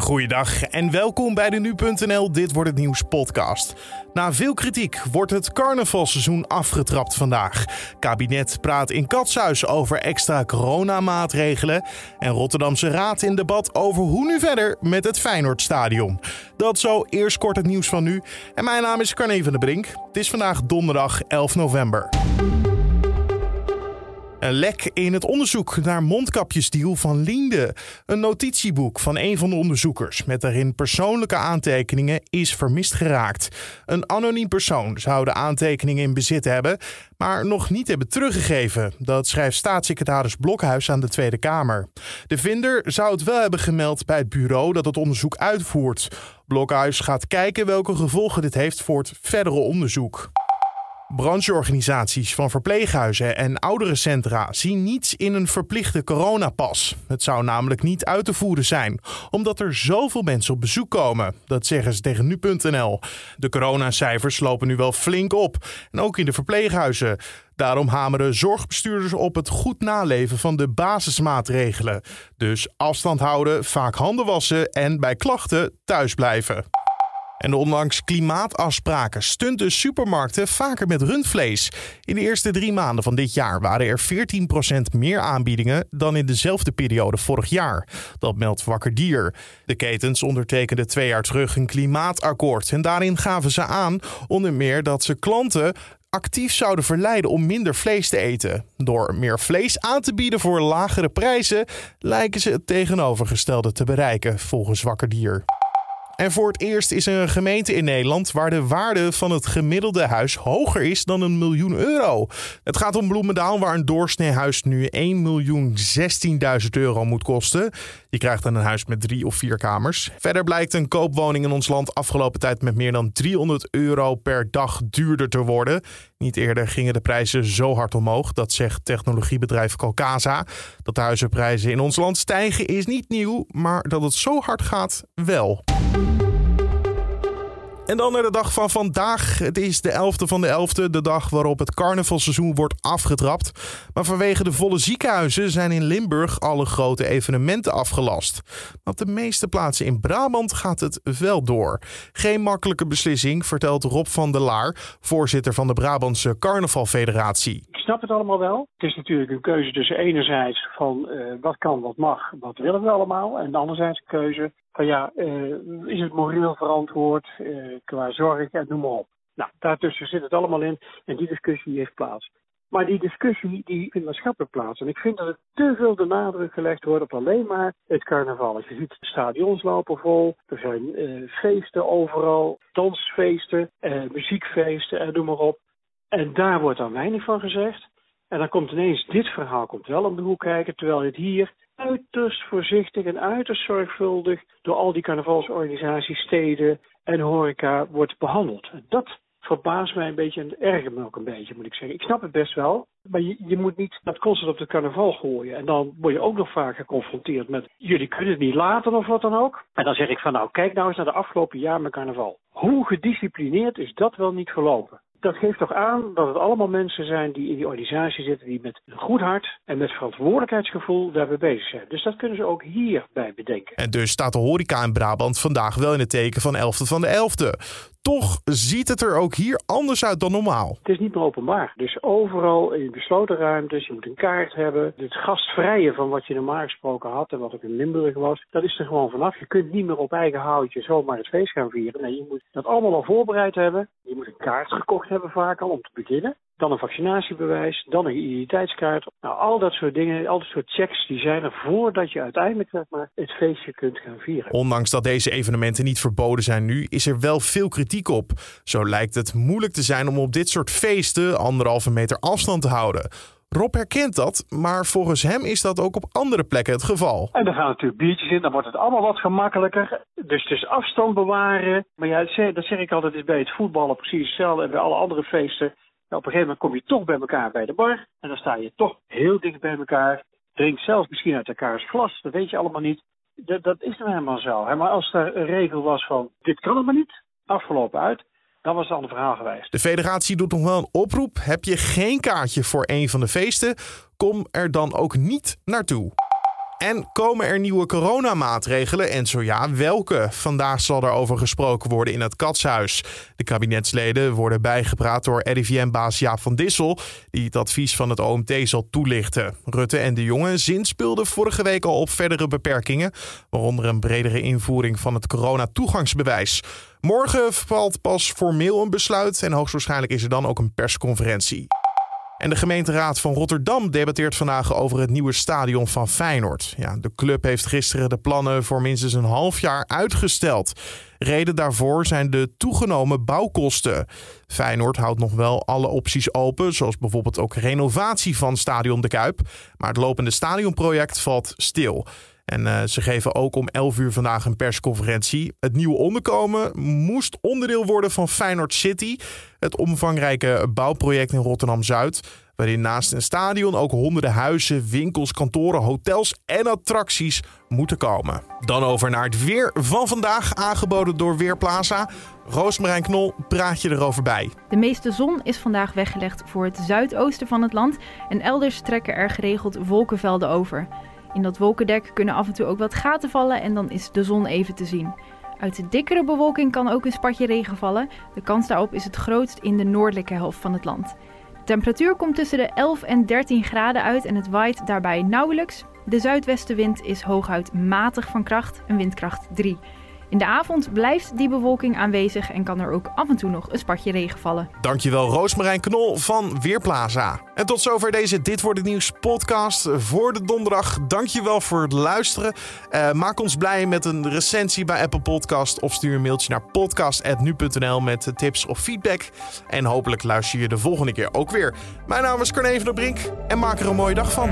Goeiedag en welkom bij de Nu.nl Dit Wordt Het Nieuws podcast. Na veel kritiek wordt het carnavalseizoen afgetrapt vandaag. Kabinet praat in Katshuis over extra coronamaatregelen. En Rotterdamse Raad in debat over hoe nu verder met het Feyenoordstadion. Dat zo eerst kort het nieuws van nu. En mijn naam is Carne van der Brink. Het is vandaag donderdag 11 november. Een lek in het onderzoek naar mondkapjesdeal van Linde. Een notitieboek van een van de onderzoekers met daarin persoonlijke aantekeningen is vermist geraakt. Een anoniem persoon zou de aantekeningen in bezit hebben, maar nog niet hebben teruggegeven. Dat schrijft staatssecretaris Blokhuis aan de Tweede Kamer. De vinder zou het wel hebben gemeld bij het bureau dat het onderzoek uitvoert. Blokhuis gaat kijken welke gevolgen dit heeft voor het verdere onderzoek. Brancheorganisaties van verpleeghuizen en ouderencentra zien niets in een verplichte coronapas. Het zou namelijk niet uit te voeren zijn, omdat er zoveel mensen op bezoek komen. Dat zeggen ze tegen nu.nl. De coronacijfers lopen nu wel flink op, en ook in de verpleeghuizen. Daarom hameren zorgbestuurders op het goed naleven van de basismaatregelen. Dus afstand houden, vaak handen wassen en bij klachten thuis blijven. En ondanks klimaatafspraken stunten supermarkten vaker met rundvlees. In de eerste drie maanden van dit jaar waren er 14% meer aanbiedingen dan in dezelfde periode vorig jaar. Dat meldt Wakker Dier. De ketens ondertekenden twee jaar terug een klimaatakkoord. En daarin gaven ze aan onder meer dat ze klanten actief zouden verleiden om minder vlees te eten. Door meer vlees aan te bieden voor lagere prijzen lijken ze het tegenovergestelde te bereiken, volgens Wakker Dier. En voor het eerst is er een gemeente in Nederland waar de waarde van het gemiddelde huis hoger is dan een miljoen euro. Het gaat om Bloemendaal, waar een doorsneehuis nu 1 miljoen 16.000 euro moet kosten. Je krijgt dan een huis met drie of vier kamers. Verder blijkt een koopwoning in ons land afgelopen tijd met meer dan 300 euro per dag duurder te worden. Niet eerder gingen de prijzen zo hard omhoog, dat zegt technologiebedrijf Calcasa. Dat de huizenprijzen in ons land stijgen is niet nieuw, maar dat het zo hard gaat wel. En dan naar de dag van vandaag. Het is de 11e van de 11e, de dag waarop het carnavalseizoen wordt afgetrapt. Maar vanwege de volle ziekenhuizen zijn in Limburg alle grote evenementen afgelast. Op de meeste plaatsen in Brabant gaat het wel door. Geen makkelijke beslissing, vertelt Rob van der Laar, voorzitter van de Brabantse Carnavalfederatie. Ik snap het allemaal wel. Het is natuurlijk een keuze tussen enerzijds van uh, wat kan, wat mag, wat willen we allemaal. En anderzijds een keuze van ja, uh, is het moreel verantwoord uh, qua zorg en noem maar op. Nou, daartussen zit het allemaal in en die discussie heeft plaats. Maar die discussie die vindt maatschappelijk plaats. En ik vind dat er te veel de nadruk gelegd wordt op alleen maar het carnaval. Je ziet, de stadions lopen vol. Er zijn uh, feesten overal, dansfeesten, muziekfeesten en noem maar op. En daar wordt dan weinig van gezegd. En dan komt ineens dit verhaal komt wel om de hoek kijken, terwijl het hier uiterst voorzichtig en uiterst zorgvuldig door al die carnavalsorganisaties, steden en horeca wordt behandeld. Dat verbaast mij een beetje en ergert me ook een beetje, moet ik zeggen. Ik snap het best wel, maar je, je moet niet dat constant op het carnaval gooien. En dan word je ook nog vaak geconfronteerd met, jullie kunnen het niet laten of wat dan ook. En dan zeg ik van, nou, kijk nou eens naar de afgelopen jaar met carnaval. Hoe gedisciplineerd is dat wel niet gelopen? Dat geeft toch aan dat het allemaal mensen zijn die in die organisatie zitten, die met een goed hart en met verantwoordelijkheidsgevoel daarbij bezig zijn. Dus dat kunnen ze ook hierbij bedenken. En dus staat de horeca in Brabant vandaag wel in het teken van 11e van de 11e. Toch ziet het er ook hier anders uit dan normaal. Het is niet meer openbaar. Dus overal in besloten ruimtes, je moet een kaart hebben. Het gastvrije van wat je normaal gesproken had en wat ook in Limburg was, dat is er gewoon vanaf. Je kunt niet meer op eigen houtje zomaar het feest gaan vieren. Nee, je moet dat allemaal al voorbereid hebben. Je moet een kaart gekocht hebben vaak al om te beginnen. Dan een vaccinatiebewijs, dan een identiteitskaart. Nou, al dat soort dingen, al dat soort checks, die zijn er voordat je uiteindelijk zeg maar, het feestje kunt gaan vieren. Ondanks dat deze evenementen niet verboden zijn nu, is er wel veel kritiek op. Zo lijkt het moeilijk te zijn om op dit soort feesten anderhalve meter afstand te houden. Rob herkent dat, maar volgens hem is dat ook op andere plekken het geval. En dan gaan natuurlijk biertjes in, dan wordt het allemaal wat gemakkelijker. Dus dus afstand bewaren. Maar ja, dat zeg ik altijd, is bij het voetballen precies hetzelfde en bij alle andere feesten. Nou, op een gegeven moment kom je toch bij elkaar bij de bar. En dan sta je toch heel dicht bij elkaar. Drink zelfs misschien uit elkaars glas. Dat weet je allemaal niet. Dat, dat is nou helemaal zo. Maar als er een regel was van dit kan het maar niet, afgelopen uit. Dan was het een verhaal geweest. De federatie doet nog wel een oproep. Heb je geen kaartje voor een van de feesten? Kom er dan ook niet naartoe. En komen er nieuwe coronamaatregelen en zo ja, welke? Vandaag zal er over gesproken worden in het Katshuis. De kabinetsleden worden bijgepraat door RIVM-baas Jaap van Dissel, die het advies van het OMT zal toelichten. Rutte en de Jonge zinspeelden vorige week al op verdere beperkingen, waaronder een bredere invoering van het coronatoegangsbewijs. Morgen valt pas formeel een besluit en hoogstwaarschijnlijk is er dan ook een persconferentie. En de gemeenteraad van Rotterdam debatteert vandaag over het nieuwe stadion van Feyenoord. Ja, de club heeft gisteren de plannen voor minstens een half jaar uitgesteld. Reden daarvoor zijn de toegenomen bouwkosten. Feyenoord houdt nog wel alle opties open, zoals bijvoorbeeld ook renovatie van Stadion de Kuip. Maar het lopende stadionproject valt stil. En uh, ze geven ook om 11 uur vandaag een persconferentie. Het nieuwe onderkomen moest onderdeel worden van Feyenoord City, het omvangrijke bouwproject in Rotterdam-Zuid. Waarin naast een stadion ook honderden huizen, winkels, kantoren, hotels en attracties moeten komen. Dan over naar het weer van vandaag, aangeboden door Weerplaza. Roosmarijn Knol praat je erover bij. De meeste zon is vandaag weggelegd voor het zuidoosten van het land en elders trekken er geregeld wolkenvelden over. In dat wolkendek kunnen af en toe ook wat gaten vallen en dan is de zon even te zien. Uit de dikkere bewolking kan ook een spatje regen vallen. De kans daarop is het grootst in de noordelijke helft van het land. De temperatuur komt tussen de 11 en 13 graden uit en het waait daarbij nauwelijks. De zuidwestenwind is hooguit matig van kracht, een windkracht 3. In de avond blijft die bewolking aanwezig en kan er ook af en toe nog een spatje regen vallen. Dankjewel Roosmarijn Knol van Weerplaza. En tot zover deze Dit Wordt Het Nieuws podcast voor de donderdag. Dankjewel voor het luisteren. Uh, maak ons blij met een recensie bij Apple Podcast of stuur een mailtje naar podcast.nu.nl met tips of feedback. En hopelijk luister je de volgende keer ook weer. Mijn naam is Carne van der Brink en maak er een mooie dag van.